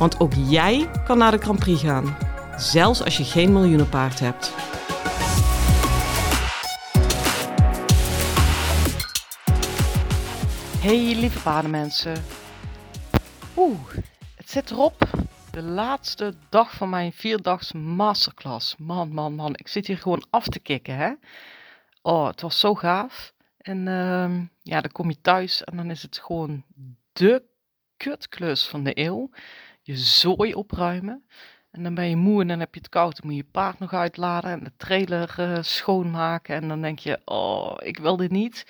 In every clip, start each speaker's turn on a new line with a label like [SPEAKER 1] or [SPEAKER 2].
[SPEAKER 1] Want ook jij kan naar de Grand Prix gaan, zelfs als je geen miljoenenpaard hebt. Hey lieve paardenmensen. Oeh, het zit erop. De laatste dag van mijn vierdags masterclass. Man, man, man. Ik zit hier gewoon af te kicken, hè. Oh, het was zo gaaf. En uh, ja, dan kom je thuis en dan is het gewoon de kutklus van de eeuw. Je zooi opruimen. En dan ben je moe en dan heb je het koud. Dan moet je paard nog uitladen en de trailer uh, schoonmaken. En dan denk je, oh, ik wil dit niet.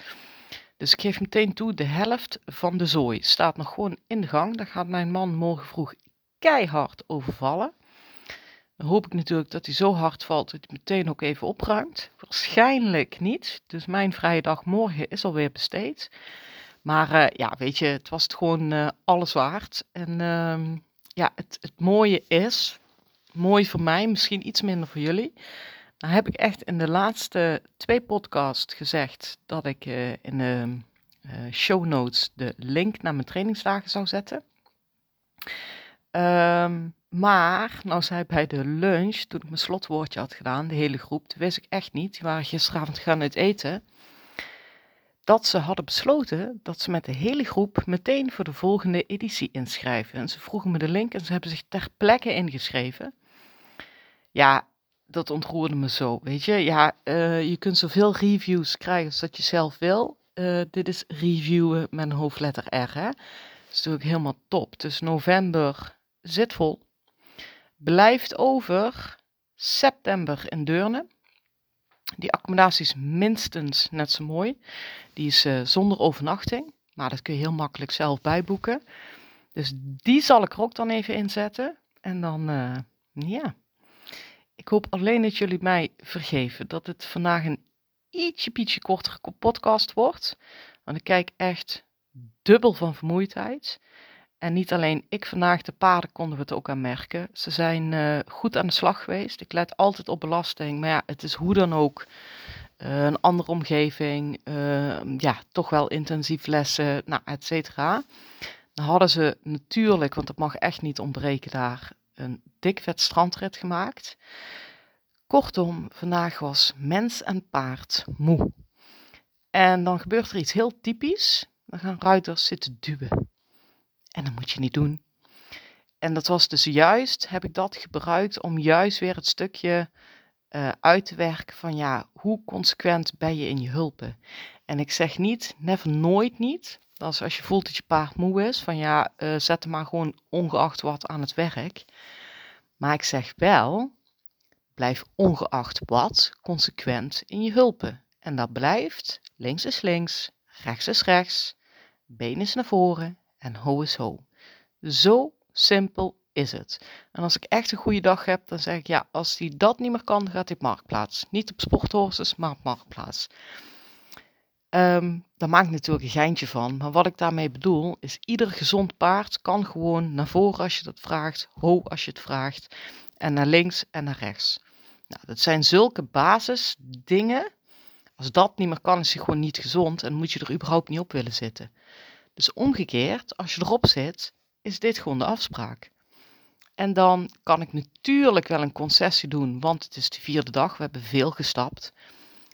[SPEAKER 1] Dus ik geef meteen toe, de helft van de zooi staat nog gewoon in de gang. Daar gaat mijn man morgen vroeg keihard overvallen. Dan hoop ik natuurlijk dat hij zo hard valt dat hij meteen ook even opruimt. Waarschijnlijk niet. Dus mijn vrije dag morgen is alweer besteed. Maar uh, ja, weet je, het was het gewoon uh, alles waard. En uh, ja, het, het mooie is, mooi voor mij, misschien iets minder voor jullie. Heb ik echt in de laatste twee podcasts gezegd dat ik uh, in de show notes de link naar mijn trainingsdagen zou zetten. Um, maar, nou zei bij de lunch, toen ik mijn slotwoordje had gedaan, de hele groep, wist ik echt niet, die waren gisteravond gaan uit eten, dat ze hadden besloten dat ze met de hele groep meteen voor de volgende editie inschrijven. En ze vroegen me de link en ze hebben zich ter plekke ingeschreven. Ja, dat ontroerde me zo, weet je. Ja, uh, je kunt zoveel reviews krijgen als dat je zelf wil. Uh, dit is reviewen met een hoofdletter R, hè. Dat is natuurlijk helemaal top. Dus november zit vol blijft over september in Deurne. Die accommodatie is minstens net zo mooi. Die is uh, zonder overnachting, maar dat kun je heel makkelijk zelf bijboeken. Dus die zal ik er ook dan even inzetten. En dan, uh, ja. Ik hoop alleen dat jullie mij vergeven dat het vandaag een ietsje pietje kortere podcast wordt. Want ik kijk echt dubbel van vermoeidheid. En niet alleen ik vandaag, de paarden konden we het ook aan merken. Ze zijn uh, goed aan de slag geweest. Ik let altijd op belasting. Maar ja, het is hoe dan ook uh, een andere omgeving. Uh, ja, toch wel intensief lessen, nou, et cetera. Dan hadden ze natuurlijk, want het mag echt niet ontbreken daar, een dik vet strandrit gemaakt. Kortom, vandaag was mens en paard moe. En dan gebeurt er iets heel typisch. Dan gaan ruiters zitten duwen. En dat moet je niet doen. En dat was dus juist, heb ik dat gebruikt om juist weer het stukje uh, uit te werken van ja, hoe consequent ben je in je hulpen? En ik zeg niet, never nooit niet. Dat is als je voelt dat je paard moe is, van ja, uh, zet hem maar gewoon ongeacht wat aan het werk. Maar ik zeg wel, blijf ongeacht wat consequent in je hulpen. En dat blijft, links is links, rechts is rechts, been is naar voren, en ho is ho. Zo simpel is het. En als ik echt een goede dag heb, dan zeg ik ja, als hij dat niet meer kan, gaat hij op marktplaats. Niet op sporthorses, maar op marktplaats. Um, daar maak ik natuurlijk een geintje van. Maar wat ik daarmee bedoel, is ieder gezond paard kan gewoon naar voren als je dat vraagt, ho als je het vraagt, en naar links en naar rechts. Nou, dat zijn zulke basisdingen. Als dat niet meer kan, is hij gewoon niet gezond en moet je er überhaupt niet op willen zitten. Dus omgekeerd, als je erop zit, is dit gewoon de afspraak. En dan kan ik natuurlijk wel een concessie doen, want het is de vierde dag. We hebben veel gestapt.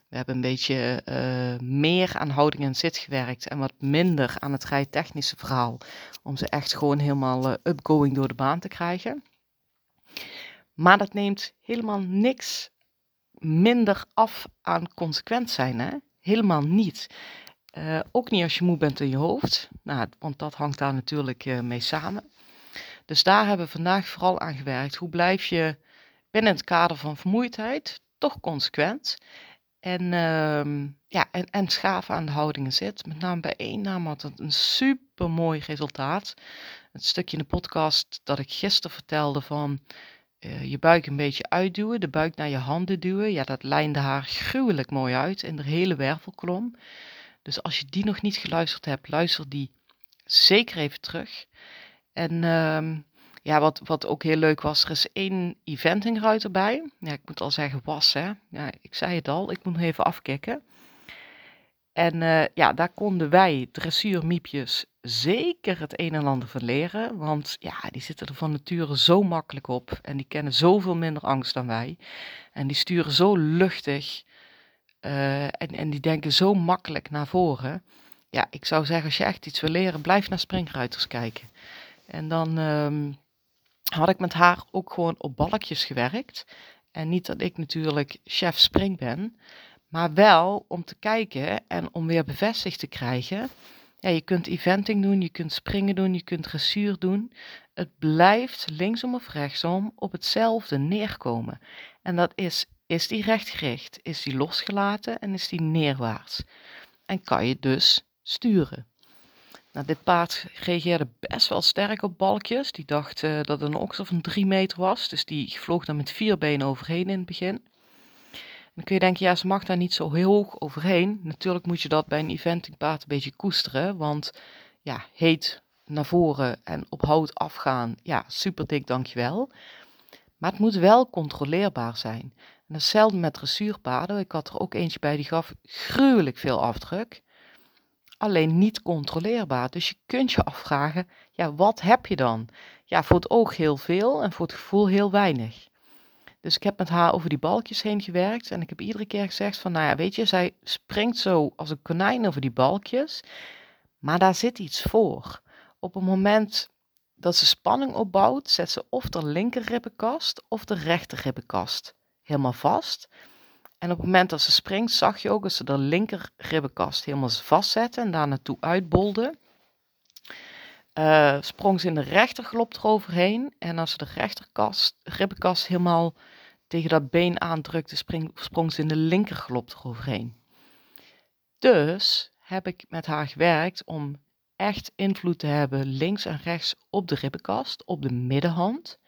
[SPEAKER 1] We hebben een beetje uh, meer aan houding en zit gewerkt en wat minder aan het rijtechnische verhaal. Om ze echt gewoon helemaal uh, upgoing door de baan te krijgen. Maar dat neemt helemaal niks minder af aan consequent zijn. Hè? Helemaal niet. Uh, ook niet als je moe bent in je hoofd, nou, want dat hangt daar natuurlijk uh, mee samen. Dus daar hebben we vandaag vooral aan gewerkt. Hoe blijf je binnen het kader van vermoeidheid toch consequent? En uh, ja, en, en schaven aan de houdingen zit. Met name bij één naam had het een super mooi resultaat. Het stukje in de podcast dat ik gisteren vertelde van uh, je buik een beetje uitduwen, de buik naar je handen duwen. Ja, dat lijnde haar gruwelijk mooi uit in de hele wervelkolom. Dus als je die nog niet geluisterd hebt, luister die zeker even terug. En um, ja, wat, wat ook heel leuk was, er is één eventingruiter bij. Ja, ik moet al zeggen was, hè. Ja, ik zei het al, ik moet nog even afkicken. En uh, ja, daar konden wij dressuurmiepjes zeker het een en ander van leren. Want ja, die zitten er van nature zo makkelijk op. En die kennen zoveel minder angst dan wij. En die sturen zo luchtig. Uh, en, en die denken zo makkelijk naar voren. Ja, ik zou zeggen, als je echt iets wil leren, blijf naar springruiters kijken. En dan um, had ik met haar ook gewoon op balkjes gewerkt. En niet dat ik natuurlijk chef spring ben, maar wel om te kijken en om weer bevestigd te krijgen. Ja, je kunt eventing doen, je kunt springen doen, je kunt dressuur doen. Het blijft linksom of rechtsom op hetzelfde neerkomen. En dat is, is die rechtgericht, is die losgelaten en is die neerwaarts. En kan je dus sturen. Nou, dit paard reageerde best wel sterk op balkjes. Die dacht uh, dat het een okser van 3 meter was. Dus die vloog daar met vier benen overheen in het begin. dan kun je denken, ja, ze mag daar niet zo heel hoog overheen. Natuurlijk moet je dat bij een eventingpaard een beetje koesteren. Want ja, heet naar voren en op hout afgaan, ja, super dik, dankjewel. Maar het moet wel controleerbaar zijn. En hetzelfde met dressuurpaarden. Ik had er ook eentje bij die gaf gruwelijk veel afdruk alleen niet controleerbaar. Dus je kunt je afvragen, ja, wat heb je dan? Ja, voor het oog heel veel en voor het gevoel heel weinig. Dus ik heb met haar over die balkjes heen gewerkt en ik heb iedere keer gezegd van, nou ja, weet je, zij springt zo als een konijn over die balkjes, maar daar zit iets voor. Op het moment dat ze spanning opbouwt, zet ze of de linker ribbenkast of de rechter ribbenkast helemaal vast. En op het moment dat ze springt, zag je ook dat ze de linker ribbenkast helemaal vastzette en daar naartoe uitbolde. Uh, sprong ze in de rechterglop eroverheen. En als ze de rechterkast, ribbenkast helemaal tegen dat been aandrukte, sprong ze in de linkerglop eroverheen. Dus heb ik met haar gewerkt om echt invloed te hebben links en rechts op de ribbenkast, op de middenhand.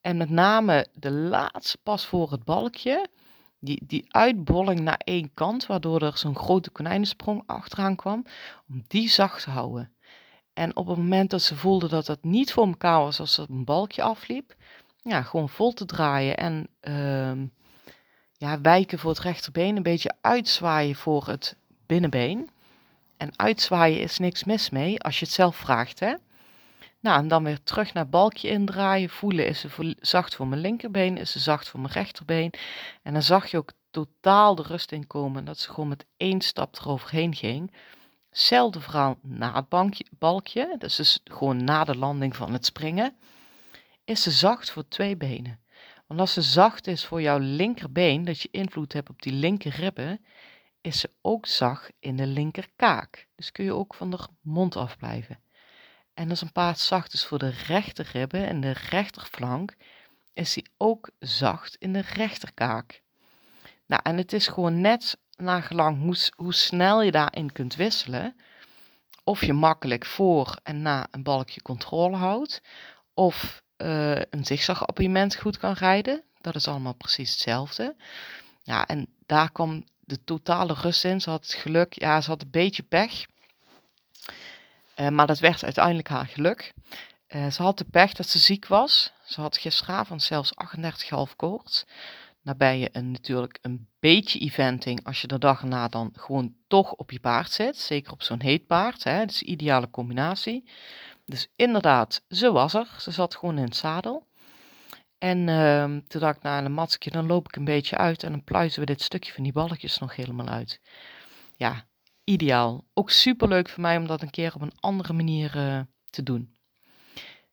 [SPEAKER 1] En met name de laatste pas voor het balkje die, die uitbolling naar één kant, waardoor er zo'n grote konijnensprong achteraan kwam, om die zacht te houden. En op het moment dat ze voelde dat het niet voor elkaar was als er een balkje afliep, ja, gewoon vol te draaien en uh, ja, wijken voor het rechterbeen, een beetje uitzwaaien voor het binnenbeen. En uitzwaaien is niks mis mee als je het zelf vraagt, hè. Nou, en dan weer terug naar balkje indraaien. Voelen, is ze zacht voor mijn linkerbeen, is ze zacht voor mijn rechterbeen. En dan zag je ook totaal de rust in komen. Dat ze gewoon met één stap eroverheen ging. Hetzelfde verhaal na het bankje, balkje, dus, dus gewoon na de landing van het springen. Is ze zacht voor twee benen. Want als ze zacht is voor jouw linkerbeen, dat je invloed hebt op die linker ribben, is ze ook zacht in de linkerkaak. Dus kun je ook van de mond afblijven. En als een paard zacht is voor de rechterribben en de rechterflank, is hij ook zacht in de rechterkaak. Nou, en het is gewoon net naar gelang hoe, hoe snel je daarin kunt wisselen. Of je makkelijk voor en na een balkje controle houdt. Of uh, een zigzagappartement goed kan rijden. Dat is allemaal precies hetzelfde. Ja, en daar kwam de totale rust in. Ze had het geluk, ja, ze had een beetje pech. Uh, maar dat werd uiteindelijk haar geluk. Uh, ze had de pech dat ze ziek was. Ze had gisteravond zelfs 38,5 koorts. Daarbij je een, natuurlijk een beetje eventing als je de dag erna dan gewoon toch op je paard zit. Zeker op zo'n heet paard. Hè? Dat is een ideale combinatie. Dus inderdaad, ze was er. Ze zat gewoon in het zadel. En uh, toen dacht ik, nou, een matskje, dan loop ik een beetje uit en dan pluizen we dit stukje van die balletjes nog helemaal uit. Ja, ideaal. Ook super leuk voor mij om dat een keer op een andere manier uh, te doen.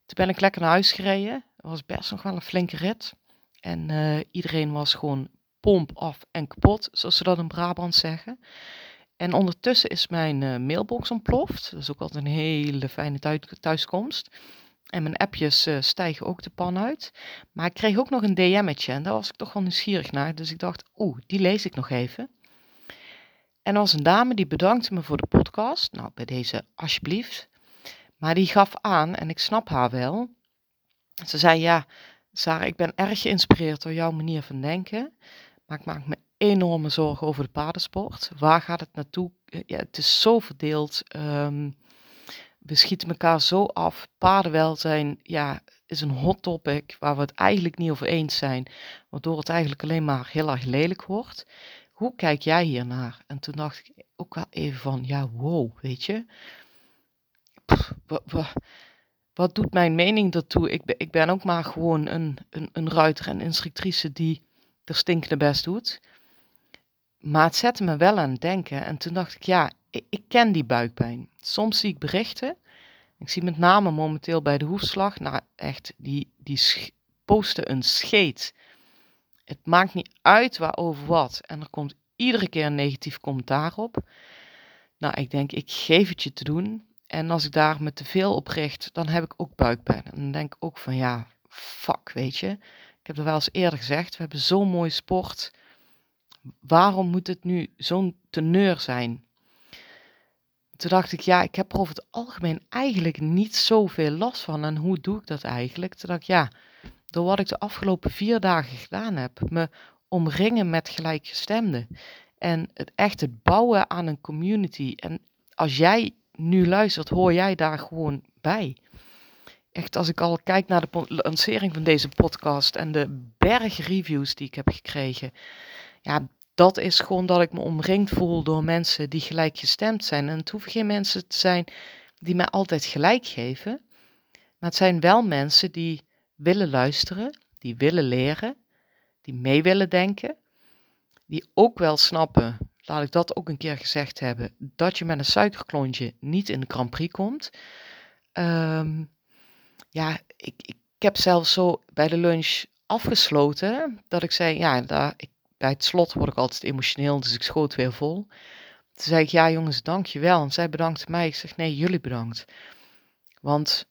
[SPEAKER 1] Toen ben ik lekker naar huis gereden. Was best nog wel een flinke rit. En uh, iedereen was gewoon pomp af en kapot, zoals ze dat in Brabant zeggen. En ondertussen is mijn uh, mailbox ontploft. Dat is ook altijd een hele fijne thuiskomst. En mijn appjes uh, stijgen ook de pan uit. Maar ik kreeg ook nog een DM'tje en daar was ik toch wel nieuwsgierig naar. Dus ik dacht, oeh, die lees ik nog even. En er was een dame die bedankte me voor de podcast. Nou, bij deze alsjeblieft. Maar die gaf aan, en ik snap haar wel. Ze zei, ja, Sarah, ik ben erg geïnspireerd door jouw manier van denken. Maar ik maak me enorme zorgen over de paardensport. Waar gaat het naartoe? Ja, het is zo verdeeld. Ehm, we schieten elkaar zo af. Paardenwelzijn ja, is een hot topic waar we het eigenlijk niet over eens zijn. Waardoor het eigenlijk alleen maar heel erg lelijk wordt. Hoe kijk jij hier naar? En toen dacht ik ook wel even van, ja, wow, weet je. wat, wat, doet mijn mening daartoe? Ik ik ben ook maar gewoon een, een, een ruiter en instructrice die er stinkende best doet. Maar het zette me wel aan het denken. En toen dacht ik, ja, ik, ken die buikpijn. Soms zie ik berichten. Ik zie met name momenteel bij de hoefslag, nou echt, die, die posten een scheet. Het maakt niet uit waarover wat. En er komt iedere keer een negatief commentaar op. Nou, ik denk, ik geef het je te doen. En als ik daar me te veel op richt, dan heb ik ook buikpijn. En dan denk ik ook van, ja, fuck, weet je. Ik heb er wel eens eerder gezegd, we hebben zo'n mooi sport. Waarom moet het nu zo'n teneur zijn? Toen dacht ik, ja, ik heb er over het algemeen eigenlijk niet zoveel last van. En hoe doe ik dat eigenlijk? Toen dacht ik, ja, door wat ik de afgelopen vier dagen gedaan heb, me omringen met gelijkgestemden. En het echt het bouwen aan een community. En als jij nu luistert, hoor jij daar gewoon bij. Echt, als ik al kijk naar de lancering van deze podcast en de berg reviews die ik heb gekregen. Ja, dat is gewoon dat ik me omringd voel door mensen die gelijkgestemd zijn. En het hoeven geen mensen te zijn die mij altijd gelijk geven. Maar het zijn wel mensen die willen luisteren, die willen leren, die mee willen denken, die ook wel snappen, laat ik dat ook een keer gezegd hebben, dat je met een suikerklontje niet in de Grand Prix komt. Ehm, ja, ik, ik, heb zelfs zo bij de lunch afgesloten dat ik zei, ja, daar, ik, bij het slot word ik altijd emotioneel, dus ik schoot weer vol. Toen zei ik, ja jongens, dankjewel. En zij bedankte mij. Ik zeg, nee, jullie bedankt. Want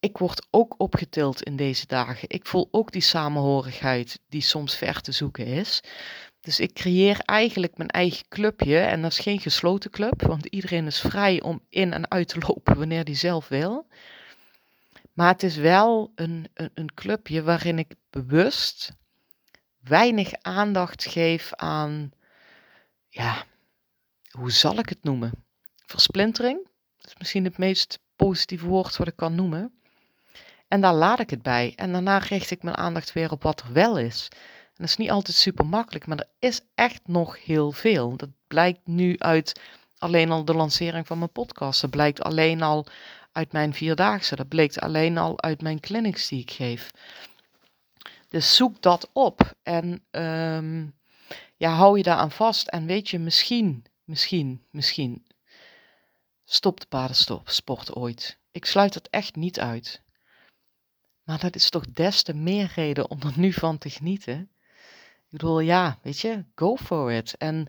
[SPEAKER 1] ik word ook opgetild in deze dagen. Ik voel ook die samenhorigheid die soms ver te zoeken is. Dus ik creëer eigenlijk mijn eigen clubje. En dat is geen gesloten club, want iedereen is vrij om in en uit te lopen wanneer hij zelf wil. Maar het is wel een, een, een clubje waarin ik bewust weinig aandacht geef aan, ja, hoe zal ik het noemen? Versplintering. Dat is misschien het meest positieve woord wat ik kan noemen. En daar laat ik het bij. En daarna richt ik mijn aandacht weer op wat er wel is. En dat is niet altijd super makkelijk, maar er is echt nog heel veel. Dat blijkt nu uit alleen al de lancering van mijn podcast. Dat blijkt alleen al uit mijn vierdaagse. Dat blijkt alleen al uit mijn clinics die ik geef. Dus zoek dat op en ehm, ja, hou je daar aan vast. En weet je, misschien, misschien, misschien stopt de paardensport ooit. Ik sluit het echt niet uit. Maar dat is toch des te meer reden om er nu van te genieten. Ik bedoel, ja, weet je, go for it. En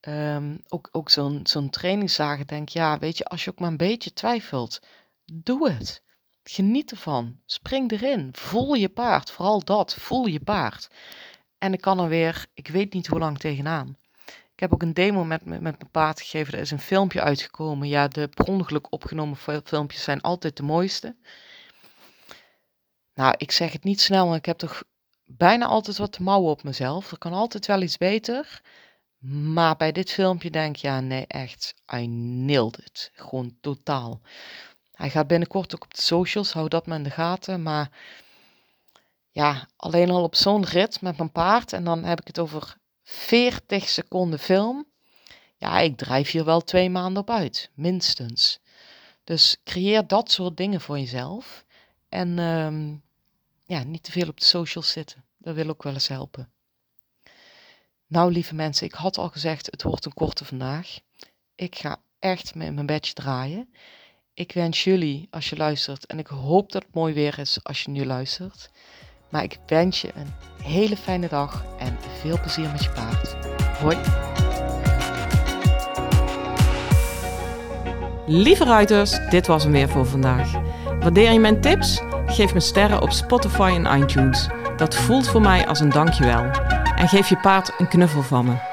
[SPEAKER 1] ehm, ook, ook zo'n zo'n trainingszagen denk, ja, weet je, als je ook maar een beetje twijfelt, doe het. Geniet ervan. Spring erin. Voel je paard. Vooral dat. Voel je paard. En ik kan er weer, ik weet niet hoe lang tegenaan. Ik heb ook een demo met, met, mijn paard gegeven. Er is een filmpje uitgekomen. Ja, de per ongeluk opgenomen filmpjes zijn altijd de mooiste. Nou, ik zeg het niet snel, maar ik heb toch bijna altijd wat te mouwen op mezelf. Er kan altijd wel iets beter. Maar bij dit filmpje denk ik, ja, nee, echt, I nailed it. Gewoon totaal. Hij gaat binnenkort ook op de socials, hou dat maar in de gaten. Maar ja, alleen al op zo'n rit met mijn paard en dan heb ik het over 40 seconden film. Ja, ik drijf hier wel twee maanden op uit, minstens. Dus creëer dat soort dingen voor jezelf. En ehm, ja, niet te veel op de socials zitten. Dat wil ook wel eens helpen. Nou, lieve mensen, ik had al gezegd, het wordt een korte vandaag. Ik ga echt met mijn bedje draaien. Ik wens jullie, als je luistert, en ik hoop dat het mooi weer is als je nu luistert. Maar ik wens je een hele fijne dag en veel plezier met je paard. Hoi!
[SPEAKER 2] Lieve ruiters, dit was hem weer voor vandaag. Waardeer je mijn tips? Geef me sterren op Spotify en iTunes. Dat voelt voor mij als een dankjewel. En geef je paard een knuffel van me.